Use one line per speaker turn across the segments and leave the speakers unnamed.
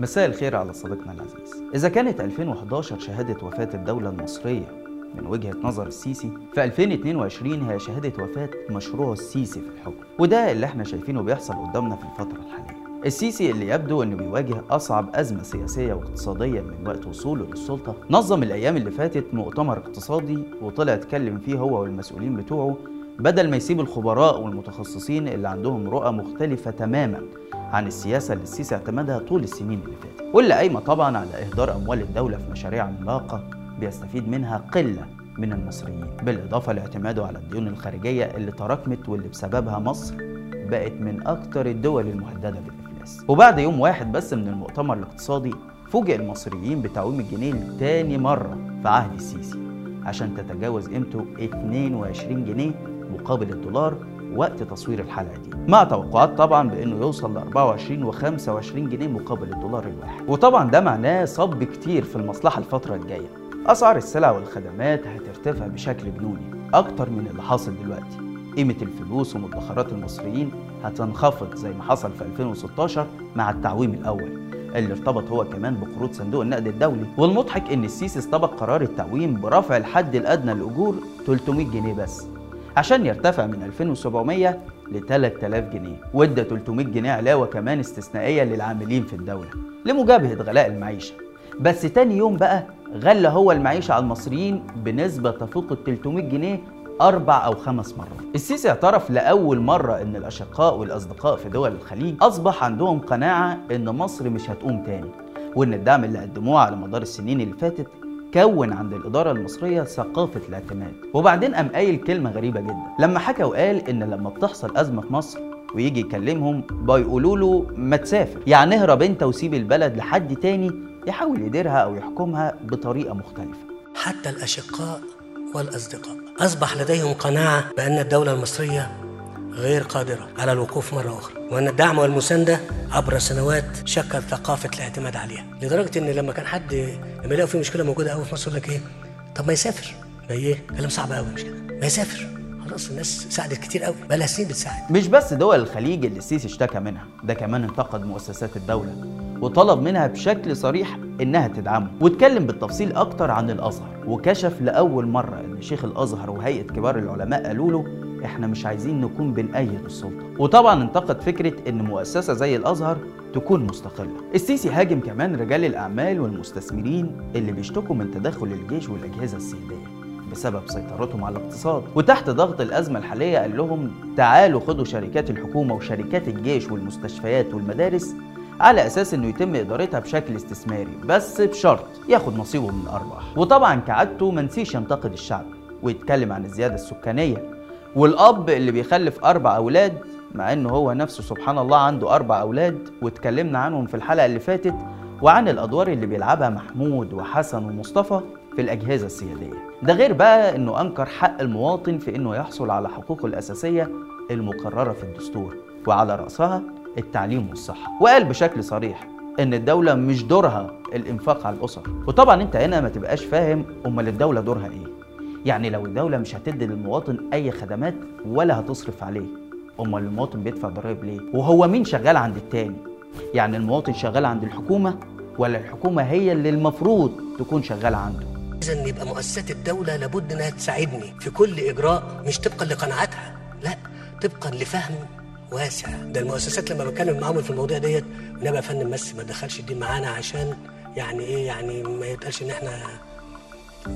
مساء الخير على صديقنا العزيز. إذا كانت 2011 شهادة وفاة الدولة المصرية من وجهة نظر السيسي في 2022 هي شهادة وفاة مشروع السيسي في الحكم وده اللي إحنا شايفينه بيحصل قدامنا في الفترة الحالية. السيسي اللي يبدو إنه بيواجه أصعب أزمة سياسية واقتصادية من وقت وصوله للسلطة نظم الأيام اللي فاتت مؤتمر اقتصادي وطلع اتكلم فيه هو والمسؤولين بتوعه بدل ما يسيب الخبراء والمتخصصين اللي عندهم رؤى مختلفة تماما عن السياسة اللي السيسي اعتمدها طول السنين اللي فاتت واللي قايمة طبعا على إهدار أموال الدولة في مشاريع عملاقة بيستفيد منها قلة من المصريين بالإضافة لاعتماده على الديون الخارجية اللي تراكمت واللي بسببها مصر بقت من أكتر الدول المهددة بالإفلاس. وبعد يوم واحد بس من المؤتمر الاقتصادي فوجئ المصريين بتعويم الجنيه لتاني مرة في عهد السيسي عشان تتجاوز قيمته 22 جنيه مقابل الدولار وقت تصوير الحلقة دي. مع توقعات طبعا بإنه يوصل ل 24 و25 جنيه مقابل الدولار الواحد. وطبعا ده معناه صب كتير في المصلحة الفترة الجاية. أسعار السلع والخدمات هترتفع بشكل جنوني أكتر من اللي حاصل دلوقتي. قيمة الفلوس ومدخرات المصريين هتنخفض زي ما حصل في 2016 مع التعويم الأول اللي ارتبط هو كمان بقروض صندوق النقد الدولي. والمضحك إن السيسي استبق قرار التعويم برفع الحد الأدنى للاجور 300 جنيه بس. عشان يرتفع من 2700 ل 3000 جنيه وادى 300 جنيه علاوة كمان استثنائية للعاملين في الدولة لمجابهة غلاء المعيشة بس تاني يوم بقى غلى هو المعيشة على المصريين بنسبة تفوق ال 300 جنيه أربع أو خمس مرات. السيسي اعترف لأول مرة إن الأشقاء والأصدقاء في دول الخليج أصبح عندهم قناعة إن مصر مش هتقوم تاني، وإن الدعم اللي قدموه على مدار السنين اللي فاتت كون عند الإدارة المصرية ثقافة الاعتماد. وبعدين قام قايل كلمة غريبة جدا. لما حكى وقال إن لما بتحصل أزمة في مصر ويجي يكلمهم بيقولوا له ما تسافر. يعني اهرب أنت وسيب البلد لحد تاني يحاول يديرها أو يحكمها بطريقة مختلفة.
حتى الأشقاء والأصدقاء. أصبح لديهم قناعة بأن الدولة المصرية غير قادرة على الوقوف مرة أخرى وأن الدعم والمساندة عبر سنوات شكل ثقافة الاعتماد عليها. لدرجة إن لما كان حد لما يلاقوا في مشكلة موجودة قوي في مصر يقول لك إيه طب ما يسافر. ما إيه كلام صعب قوي مش كده؟ ما يسافر. خلاص الناس ساعدت كتير قوي بقى لها سنين بتساعد.
مش بس دول الخليج اللي السيسي اشتكى منها ده كمان انتقد مؤسسات الدولة وطلب منها بشكل صريح إنها تدعمه واتكلم بالتفصيل أكتر عن الأزهر وكشف لأول مرة إن شيخ الأزهر وهيئة كبار العلماء قالوا له إحنا مش عايزين نكون بنأيد السلطة. وطبعا انتقد فكرة إن مؤسسة زي الأزهر تكون مستقلة. السيسي هاجم كمان رجال الأعمال والمستثمرين اللي بيشتكوا من تدخل الجيش والأجهزة السيادية بسبب سيطرتهم على الاقتصاد. وتحت ضغط الأزمة الحالية قال لهم تعالوا خدوا شركات الحكومة وشركات الجيش والمستشفيات والمدارس على أساس إنه يتم إدارتها بشكل استثماري بس بشرط ياخد نصيبه من الأرباح. وطبعا كعادته منسيش ينتقد الشعب ويتكلم عن الزيادة السكانية. والأب اللي بيخلف أربع أولاد مع إنه هو نفسه سبحان الله عنده أربع أولاد واتكلمنا عنهم في الحلقة اللي فاتت وعن الأدوار اللي بيلعبها محمود وحسن ومصطفى في الأجهزة السيادية. ده غير بقى أنه أنكر حق المواطن في أنه يحصل على حقوقه الأساسية المقررة في الدستور وعلى رأسها التعليم والصحة. وقال بشكل صريح إن الدولة مش دورها الإنفاق على الأسر. وطبعا أنت هنا ما تبقاش فاهم أمال الدولة دورها إيه. يعني لو الدولة مش هتدي للمواطن أي خدمات ولا هتصرف عليه. أمال المواطن بيدفع ضرائب ليه؟ وهو مين شغال عند التاني؟ يعني المواطن شغال عند الحكومة ولا الحكومة هي اللي المفروض تكون شغالة عنده؟
إذا يبقى مؤسسات الدولة لابد إنها تساعدني في كل إجراء مش طبقا لقناعاتها لا طبقا لفهم واسع. ده المؤسسات لما بتكلم معاهم في المواضيع ديت ونبقى يا بس ما تدخلش الدين معانا عشان يعني إيه يعني ما يتقالش إن إحنا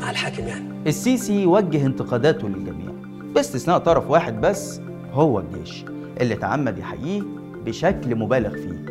مع الحاكم يعني.
السيسي وجه انتقاداته للجميع باستثناء طرف واحد بس هو الجيش اللي تعمد يحييه بشكل مبالغ فيه.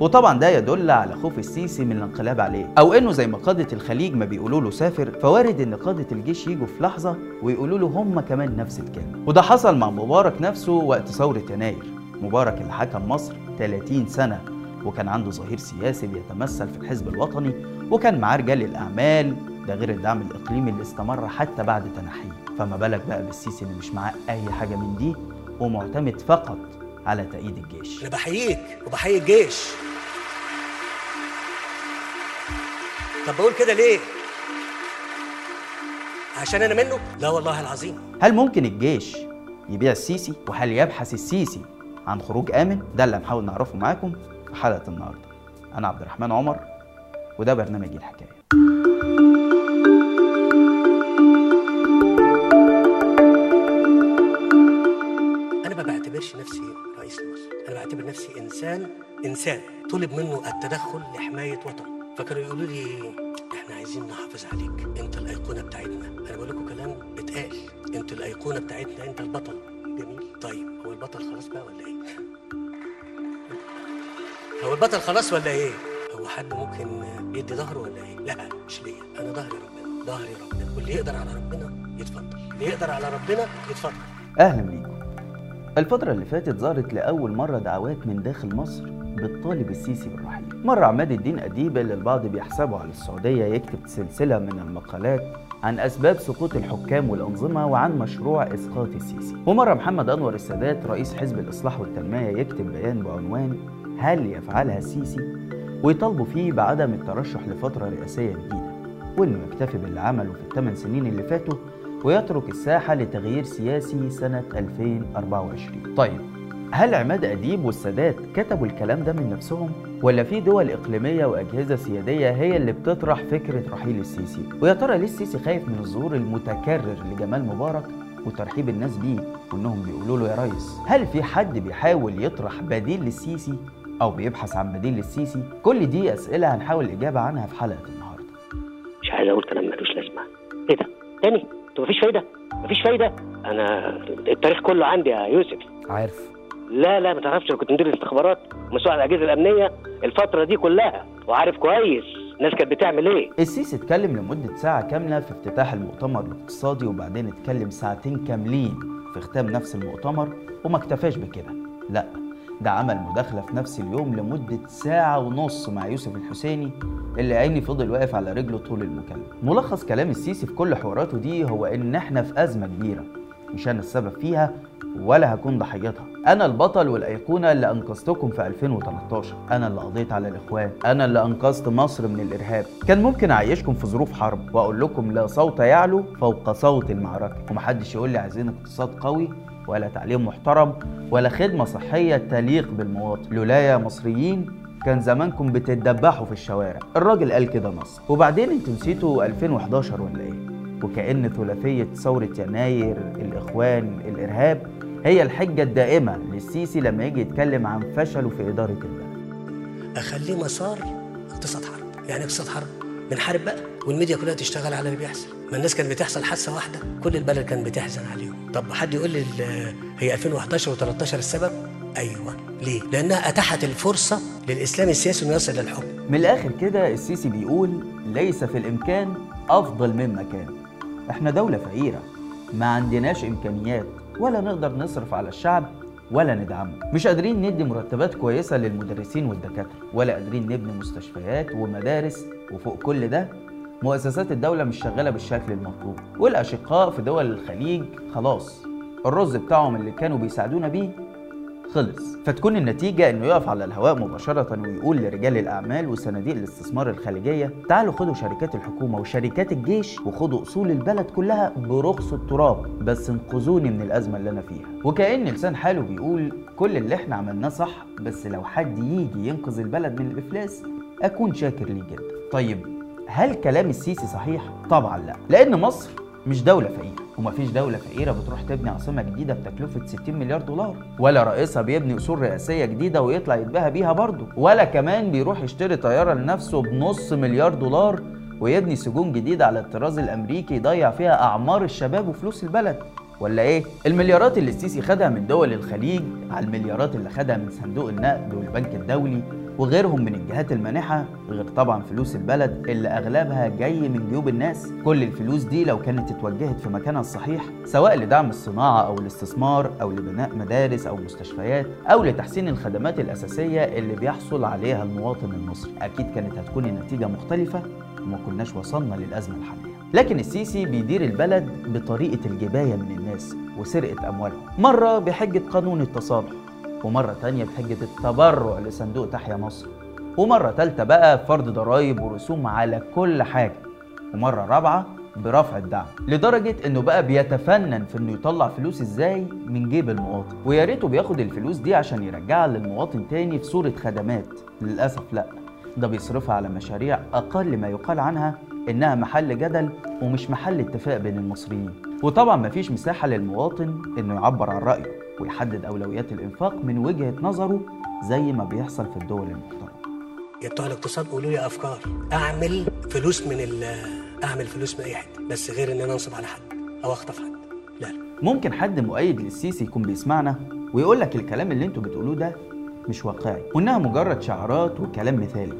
وطبعا ده يدل على خوف السيسي من الانقلاب عليه أو إنه زي ما قادة الخليج ما بيقولوا له سافر فوارد إن قادة الجيش يجوا في لحظة ويقولوا له هم كمان نفس الكلمة. وده حصل مع مبارك نفسه وقت ثورة يناير. مبارك اللي حكم مصر 30 سنة وكان عنده ظهير سياسي بيتمثل في الحزب الوطني وكان معاه رجال الأعمال ده غير الدعم الإقليمي اللي استمر حتى بعد تنحيه. فما بالك بقى بالسيسي اللي مش معاه أي حاجة من دي ومعتمد فقط على تأييد الجيش.
أنا بحييك وبحيي الجيش. طب بقول كده ليه؟ عشان أنا منه؟ لا والله العظيم.
هل ممكن الجيش يبيع السيسي؟ وهل يبحث السيسي عن خروج آمن؟ ده اللي هنحاول نعرفه معاكم في حلقة النهارده. أنا عبد الرحمن عمر وده برنامج
الحكاية. بعتبرش نفسي رئيس لمصر أنا بعتبر نفسي إنسان إنسان. طلب منه التدخل لحماية وطن. فكانوا يقولوا لي إحنا عايزين نحافظ عليك. أنت الأيقونة بتاعتنا. أنا بقول لكم كلام اتقال أنت الأيقونة بتاعتنا أنت البطل. جميل. طيب هو البطل خلاص بقى ولا إيه؟ هو البطل خلاص ولا إيه؟ هو حد ممكن يدي ظهره ولا إيه؟ لا مش ليا. أنا ظهري ربنا ظهري ربنا. واللي يقدر على ربنا يتفضل. اللي يقدر على ربنا يتفضل.
أهلا بيكم الفترة اللي فاتت ظهرت لأول مرة دعوات من داخل مصر بتطالب السيسي بالرحيل. مرة عماد الدين أديب اللي البعض بيحسبه على السعودية يكتب سلسلة من المقالات عن أسباب سقوط الحكام والأنظمة وعن مشروع إسقاط السيسي. ومرة محمد أنور السادات رئيس حزب الإصلاح والتنمية يكتب بيان بعنوان هل يفعلها السيسي؟ ويطالبوا فيه بعدم الترشح لفترة رئاسية جديدة. وإنه يكتفي باللي عمله في الثمان سنين اللي فاتوا ويترك الساحة لتغيير سياسي سنة 2024 طيب هل عماد أديب والسادات كتبوا الكلام ده من نفسهم؟ ولا في دول إقليمية وأجهزة سيادية هي اللي بتطرح فكرة رحيل السيسي؟ ويا ترى ليه السيسي خايف من الظهور المتكرر لجمال مبارك وترحيب الناس بيه وإنهم بيقولوا له يا ريس؟ هل في حد بيحاول يطرح بديل للسيسي أو بيبحث عن بديل للسيسي؟ كل دي أسئلة هنحاول الإجابة عنها في حلقة النهاردة
مش عايز أقول كلام ملوش لازمة إيه ده تاني أنتوا مفيش فايدة؟ مفيش فايدة؟ أنا التاريخ كله عندي يا يوسف.
عارف.
لا لا ما تعرفش أنا كنت مدير الاستخبارات ومسؤول عن الأجهزة الأمنية الفترة دي كلها وعارف كويس الناس كانت بتعمل إيه.
السيسي اتكلم لمدة ساعة كاملة في افتتاح المؤتمر الاقتصادي وبعدين اتكلم ساعتين كاملين في ختام نفس المؤتمر وما اكتفاش بكده. لا ده عمل مداخلة في نفس اليوم لمدة ساعة ونص مع يوسف الحسيني اللي عيني فضل واقف على رجله طول المكالمة. ملخص كلام السيسي في كل حواراته دي هو إن إحنا في أزمة كبيرة مش أنا السبب فيها ولا هكون ضحيتها. أنا البطل والأيقونة اللي أنقذتكم في 2013 أنا اللي قضيت على الإخوان. أنا اللي أنقذت مصر من الإرهاب. كان ممكن أعيشكم في ظروف حرب وأقول لكم لا صوت يعلو فوق صوت المعركة. ومحدش يقول لي عايزين اقتصاد قوي ولا تعليم محترم ولا خدمة صحية تليق بالمواطن. لولا يا مصريين كان زمانكم بتتدبحوا في الشوارع. الراجل قال كده نص وبعدين أنتوا نسيتوا 2011 ولا إيه؟ وكأن ثلاثية ثورة يناير الإخوان الإرهاب هي الحجة الدائمة للسيسي لما يجي يتكلم عن فشله في إدارة البلد.
أخليه مسار اقتصاد حرب. يعني اقتصاد حرب بنحارب بقى والميديا كلها تشتغل على اللي بيحصل. ما الناس كانت بتحصل حادثة واحدة كل البلد كانت بتحزن عليهم. طب حد يقول لي هي 2011 و13 السبب؟ أيوه. ليه؟ لأنها أتاحت الفرصة للإسلام السياسي إنه يصل للحكم.
من الآخر كده السيسي بيقول ليس في الإمكان أفضل مما كان إحنا دولة فقيرة ما عندناش إمكانيات ولا نقدر نصرف على الشعب ولا ندعمه. مش قادرين ندي مرتبات كويسة للمدرسين والدكاترة ولا قادرين نبني مستشفيات ومدارس وفوق كل ده. مؤسسات الدولة مش شغالة بالشكل المطلوب والأشقاء في دول الخليج خلاص. الرز بتاعهم اللي كانوا بيساعدونا بيه خلص. فتكون النتيجة إنه يقف على الهواء مباشرة ويقول لرجال الأعمال وصناديق الاستثمار الخليجية تعالوا خدوا شركات الحكومة وشركات الجيش وخدوا أصول البلد كلها برخص التراب بس انقذوني من الأزمة اللي أنا فيها. وكأن لسان حاله بيقول كل اللي إحنا عملناه صح بس لو حد يجي ينقذ البلد من الإفلاس أكون شاكر ليه جدا. طيب هل كلام السيسي صحيح؟ طبعا لا لأن مصر مش دولة فقيرة. ومفيش دولة فقيرة بتروح تبني عاصمة جديدة بتكلفة 60 مليار دولار. ولا رئيسها بيبني أصول رئاسية جديدة ويطلع يتباهى بيها برضه. ولا كمان بيروح يشتري طيارة لنفسه بنص مليار دولار ويبني سجون جديدة على الطراز الأمريكي يضيع فيها أعمار الشباب وفلوس البلد. ولا إيه؟ المليارات اللي السيسي خدها من دول الخليج على المليارات اللي خدها من صندوق النقد والبنك الدولي وغيرهم من الجهات المانحة غير طبعا فلوس البلد اللي أغلبها جاي من جيوب الناس. كل الفلوس دي لو كانت اتوجهت في مكانها الصحيح سواء لدعم الصناعة أو الاستثمار أو لبناء مدارس أو مستشفيات أو لتحسين الخدمات الأساسية اللي بيحصل عليها المواطن المصري. أكيد كانت هتكون النتيجة مختلفة وما كناش وصلنا للأزمة الحالية. لكن السيسي بيدير البلد بطريقة الجباية من الناس وسرقة أموالهم. مرة بحجة قانون التصالح ومرة تانية بحجة التبرع لصندوق تحيا مصر. ومرة تالتة بقى فرض ضرائب ورسوم على كل حاجة. ومرة رابعة برفع الدعم. لدرجة إنه بقى بيتفنن في إنه يطلع فلوس إزاي؟ من جيب المواطن. ويا ريته بياخد الفلوس دي عشان يرجعها للمواطن تاني في صورة خدمات. للأسف لأ. ده بيصرفها على مشاريع أقل ما يقال عنها إنها محل جدل ومش محل اتفاق بين المصريين. وطبعا مفيش مساحة للمواطن إنه يعبر عن رأيه. ويحدد أولويات الإنفاق من وجهة نظره زي ما بيحصل في الدول المحترمة.
يا بتوع الاقتصاد قولوا لي أفكار. أعمل فلوس من ال أعمل فلوس من أي حتة بس غير إن أنا أنصب على حد أو أخطف حد. لا. لا
ممكن حد مؤيد للسيسي يكون بيسمعنا ويقول لك الكلام اللي أنتوا بتقولوه ده مش واقعي وإنها مجرد شعارات وكلام مثالي.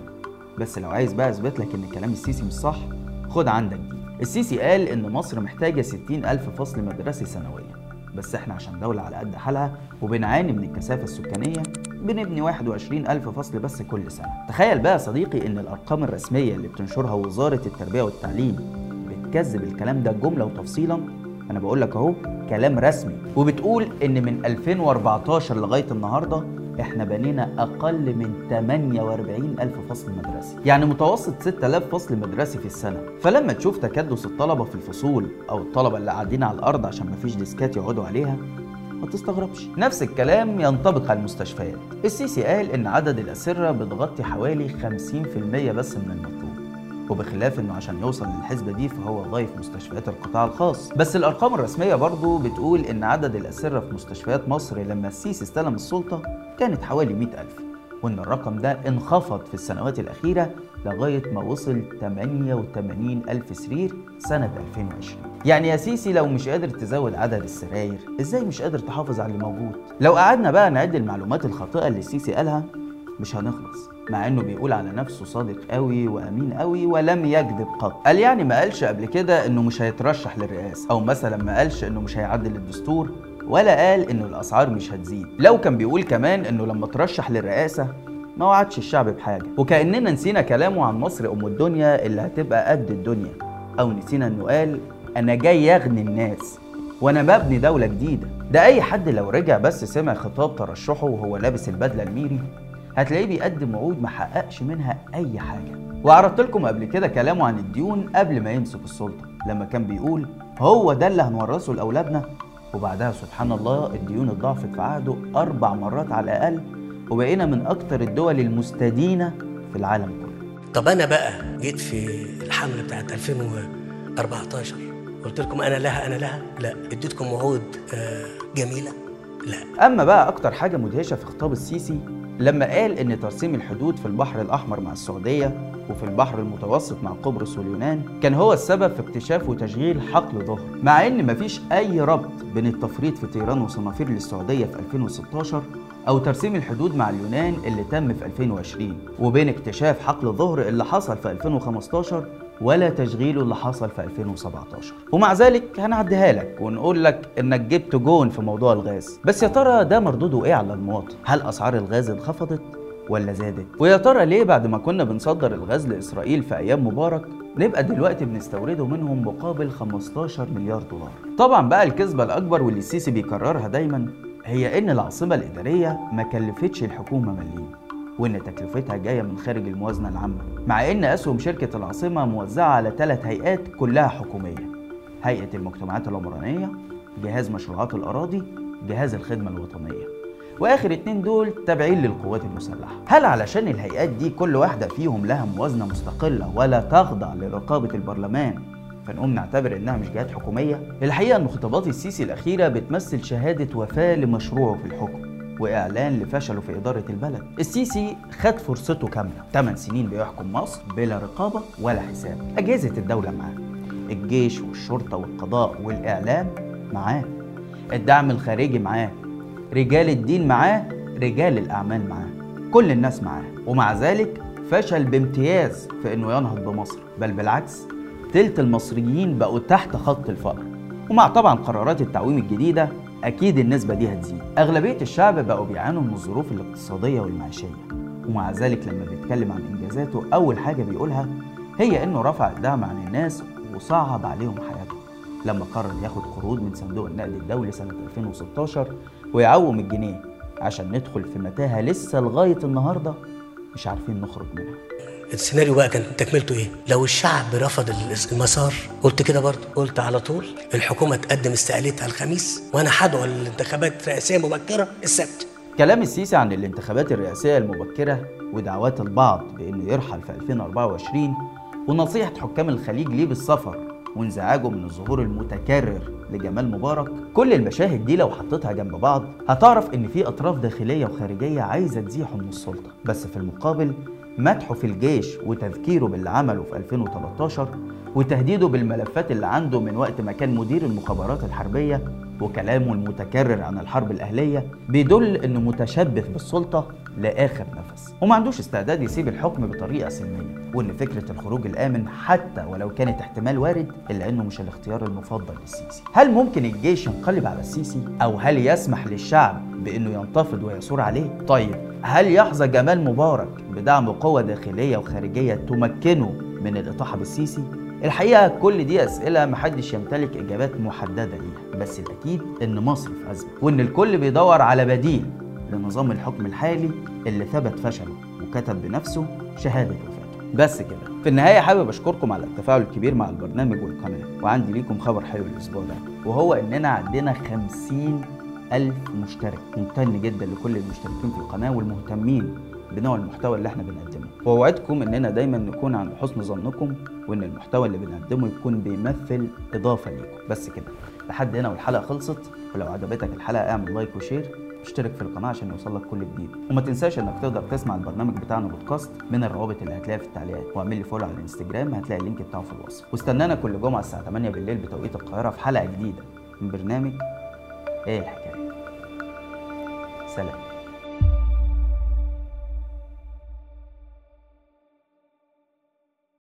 بس لو عايز بقى أثبت لك إن كلام السيسي مش صح خد عندك دي. السيسي قال إن مصر محتاجة 60 ألف فصل مدرسي سنويا بس إحنا عشان دولة على قد حالها وبنعاني من الكثافة السكانية بنبني 21 ألف فصل بس كل سنة. تخيل بقى صديقي إن الأرقام الرسمية اللي بتنشرها وزارة التربية والتعليم بتكذب الكلام ده جملة وتفصيلا؟ أنا بقول لك أهو كلام رسمي. وبتقول إن من 2014 لغاية النهاردة إحنا بنينا أقل من 48 ألف فصل مدرسي. يعني متوسط 6000 فصل مدرسي في السنة. فلما تشوف تكدس الطلبة في الفصول أو الطلبة اللي قاعدين على الأرض عشان مفيش ديسكات يقعدوا عليها ما تستغربش. نفس الكلام ينطبق على المستشفيات. السيسي قال إن عدد الأسرة بتغطي حوالي 50% بس من المطلوب. وبخلاف إنه عشان يوصل للحسبة دي فهو ضايف مستشفيات القطاع الخاص. بس الأرقام الرسمية برضو بتقول إن عدد الأسرة في مستشفيات مصر لما السيسي استلم السلطة كانت حوالي 100000 وإن الرقم ده انخفض في السنوات الأخيرة لغاية ما وصل 88 ألف سرير سنة 2020 يعني يا سيسي لو مش قادر تزود عدد السراير إزاي مش قادر تحافظ على اللي موجود؟ لو قعدنا بقى نعد المعلومات الخاطئة اللي السيسي قالها مش هنخلص مع إنه بيقول على نفسه صادق قوي وأمين قوي ولم يكذب قط. قال يعني ما قالش قبل كده إنه مش هيترشح للرئاسة أو مثلا ما قالش إنه مش هيعدل الدستور ولا قال إنه الأسعار مش هتزيد. لو كان بيقول كمان إنه لما ترشح للرئاسة ما وعدش الشعب بحاجة. وكأننا نسينا كلامه عن مصر أم الدنيا اللي هتبقى قد الدنيا. أو نسينا إنه قال أنا جاي أغني الناس وأنا ببني دولة جديدة. ده أي حد لو رجع بس سمع خطاب ترشحه وهو لابس البدلة الميري هتلاقيه بيقدم وعود ما حققش منها أي حاجة. وعرضت لكم قبل كده كلامه عن الديون قبل ما يمسك السلطة لما كان بيقول هو ده اللي هنورثه لأولادنا وبعدها سبحان الله الديون اتضاعفت في عهده أربع مرات على الأقل وبقينا من أكتر الدول المستدينة في العالم كله.
طب أنا بقى جيت في الحملة بتاعت 2014 قلت لكم أنا لها أنا لها؟ لا. اديتكم وعود آه، جميلة؟ لا.
أما بقى أكتر حاجة مدهشة في خطاب السيسي لما قال إن ترسيم الحدود في البحر الأحمر مع السعودية وفي البحر المتوسط مع قبرص واليونان كان هو السبب في اكتشاف وتشغيل حقل ظهر. مع إن مفيش أي ربط بين التفريط في طيران وصنافير للسعودية في 2016 أو ترسيم الحدود مع اليونان اللي تم في 2020 وبين اكتشاف حقل ظهر اللي حصل في 2015 ولا تشغيله اللي حصل في 2017 ومع ذلك هنعديها لك ونقول لك إنك جبت جون في موضوع الغاز. بس يا ترى ده مردوده إيه على المواطن؟ هل أسعار الغاز انخفضت ولا زادت؟ ويا ترى ليه بعد ما كنا بنصدر الغاز لإسرائيل في أيام مبارك نبقى دلوقتي بنستورده منهم مقابل 15 مليار دولار؟ طبعا بقى الكذبة الأكبر واللي السيسي بيكررها دايما هي إن العاصمة الإدارية ما كلفتش الحكومة مليم. وإن تكلفتها جاية من خارج الموازنة العامة مع إن أسهم شركة العاصمة موزعة على ثلاث هيئات كلها حكومية. هيئة المجتمعات العمرانية جهاز مشروعات الأراضي جهاز الخدمة الوطنية. وآخر اتنين دول تابعين للقوات المسلحة. هل علشان الهيئات دي كل واحدة فيهم لها موازنة مستقلة ولا تخضع لرقابة البرلمان فنقوم نعتبر إنها مش جهات حكومية؟ الحقيقة إن خطابات السيسي الأخيرة بتمثل شهادة وفاة لمشروعه في الحكم. وإعلان لفشله في إدارة البلد. السيسي خد فرصته كاملة. 8 سنين بيحكم مصر بلا رقابة ولا حساب. اجهزه الدولة معاه. الجيش والشرطة والقضاء والإعلام معاه. الدعم الخارجي معاه. رجال الدين معاه. رجال الأعمال معاه. كل الناس معاه. ومع ذلك فشل بامتياز في إنه ينهض بمصر. بل بالعكس تلت المصريين بقوا تحت خط الفقر. ومع طبعا قرارات التعويم الجديدة أكيد النسبة دي هتزيد. أغلبية الشعب بقوا بيعانوا من الظروف الاقتصادية والمعيشية. ومع ذلك لما بيتكلم عن إنجازاته أول حاجة بيقولها هي إنه رفع الدعم عن الناس وصعب عليهم حياتهم. لما قرر ياخد قروض من صندوق النقد الدولي سنة 2016 ويعوم الجنيه عشان ندخل في متاهة لسه لغاية النهارده مش عارفين نخرج منها.
السيناريو بقى كان تكملته إيه؟ لو الشعب رفض المسار قلت كده برضه. قلت على طول الحكومة تقدم استقالتها الخميس وأنا هدعو الانتخابات رئاسيه مبكره السبت.
كلام السيسي عن الانتخابات الرئاسية المبكرة ودعوات البعض بأنه يرحل في 2024 ونصيحة حكام الخليج ليه بالسفر وانزعاجه من الظهور المتكرر لجمال مبارك. كل المشاهد دي لو حطيتها جنب بعض هتعرف إن في أطراف داخلية وخارجية عايزة تزيحه من السلطة. بس في المقابل مدحه في الجيش وتذكيره باللي عمله في 2013 وتهديده بالملفات اللي عنده من وقت ما كان مدير المخابرات الحربية وكلامه المتكرر عن الحرب الأهلية بيدل انه متشبث بالسلطة لآخر نفس وما عندوش استعداد يسيب الحكم بطريقة سلميه وإن فكرة الخروج الآمن حتى ولو كانت احتمال وارد إلا إنه مش الاختيار المفضل للسيسي. هل ممكن الجيش ينقلب على السيسي؟ أو هل يسمح للشعب بإنه ينتفض ويثور عليه؟ طيب هل يحظى جمال مبارك بدعم قوة داخلية وخارجية تمكنه من الإطاحة بالسيسي؟ الحقيقة كل دي أسئلة محدش يمتلك إجابات محددة ليها. بس الأكيد إن مصر في أزمة وإن الكل بيدور على بديل لنظام الحكم الحالي اللي ثبت فشله وكتب بنفسه شهادة وفاته. بس كده. في النهاية حابب أشكركم على التفاعل الكبير مع البرنامج والقناة وعندي ليكم خبر حلو الأسبوع ده وهو إننا عندنا 50 ألف مشترك. ممتن جدا لكل المشتركين في القناة والمهتمين بنوع المحتوى اللي إحنا بنقدمه. وأوعدكم إننا دايما نكون عند حسن ظنكم وإن المحتوى اللي بنقدمه يكون بيمثل إضافة ليكم. بس كده. لحد هنا والحلقة خلصت. ولو عجبتك الحلقة اعمل like و share. اشترك في القناة عشان يوصلك كل جديد. وما تنساش انك تقدر تسمع البرنامج بتاعنا بودكاست من الروابط اللي هتلاقيها في التعليقات. واعمل لي follow على الانستجرام هتلاقي ال link بتاعه في الوصف. واستنانا كل جمعة الساعة 8 بالليل بتوقيت القاهرة في حلقة جديدة من برنامج إيه الحكاية. سلام.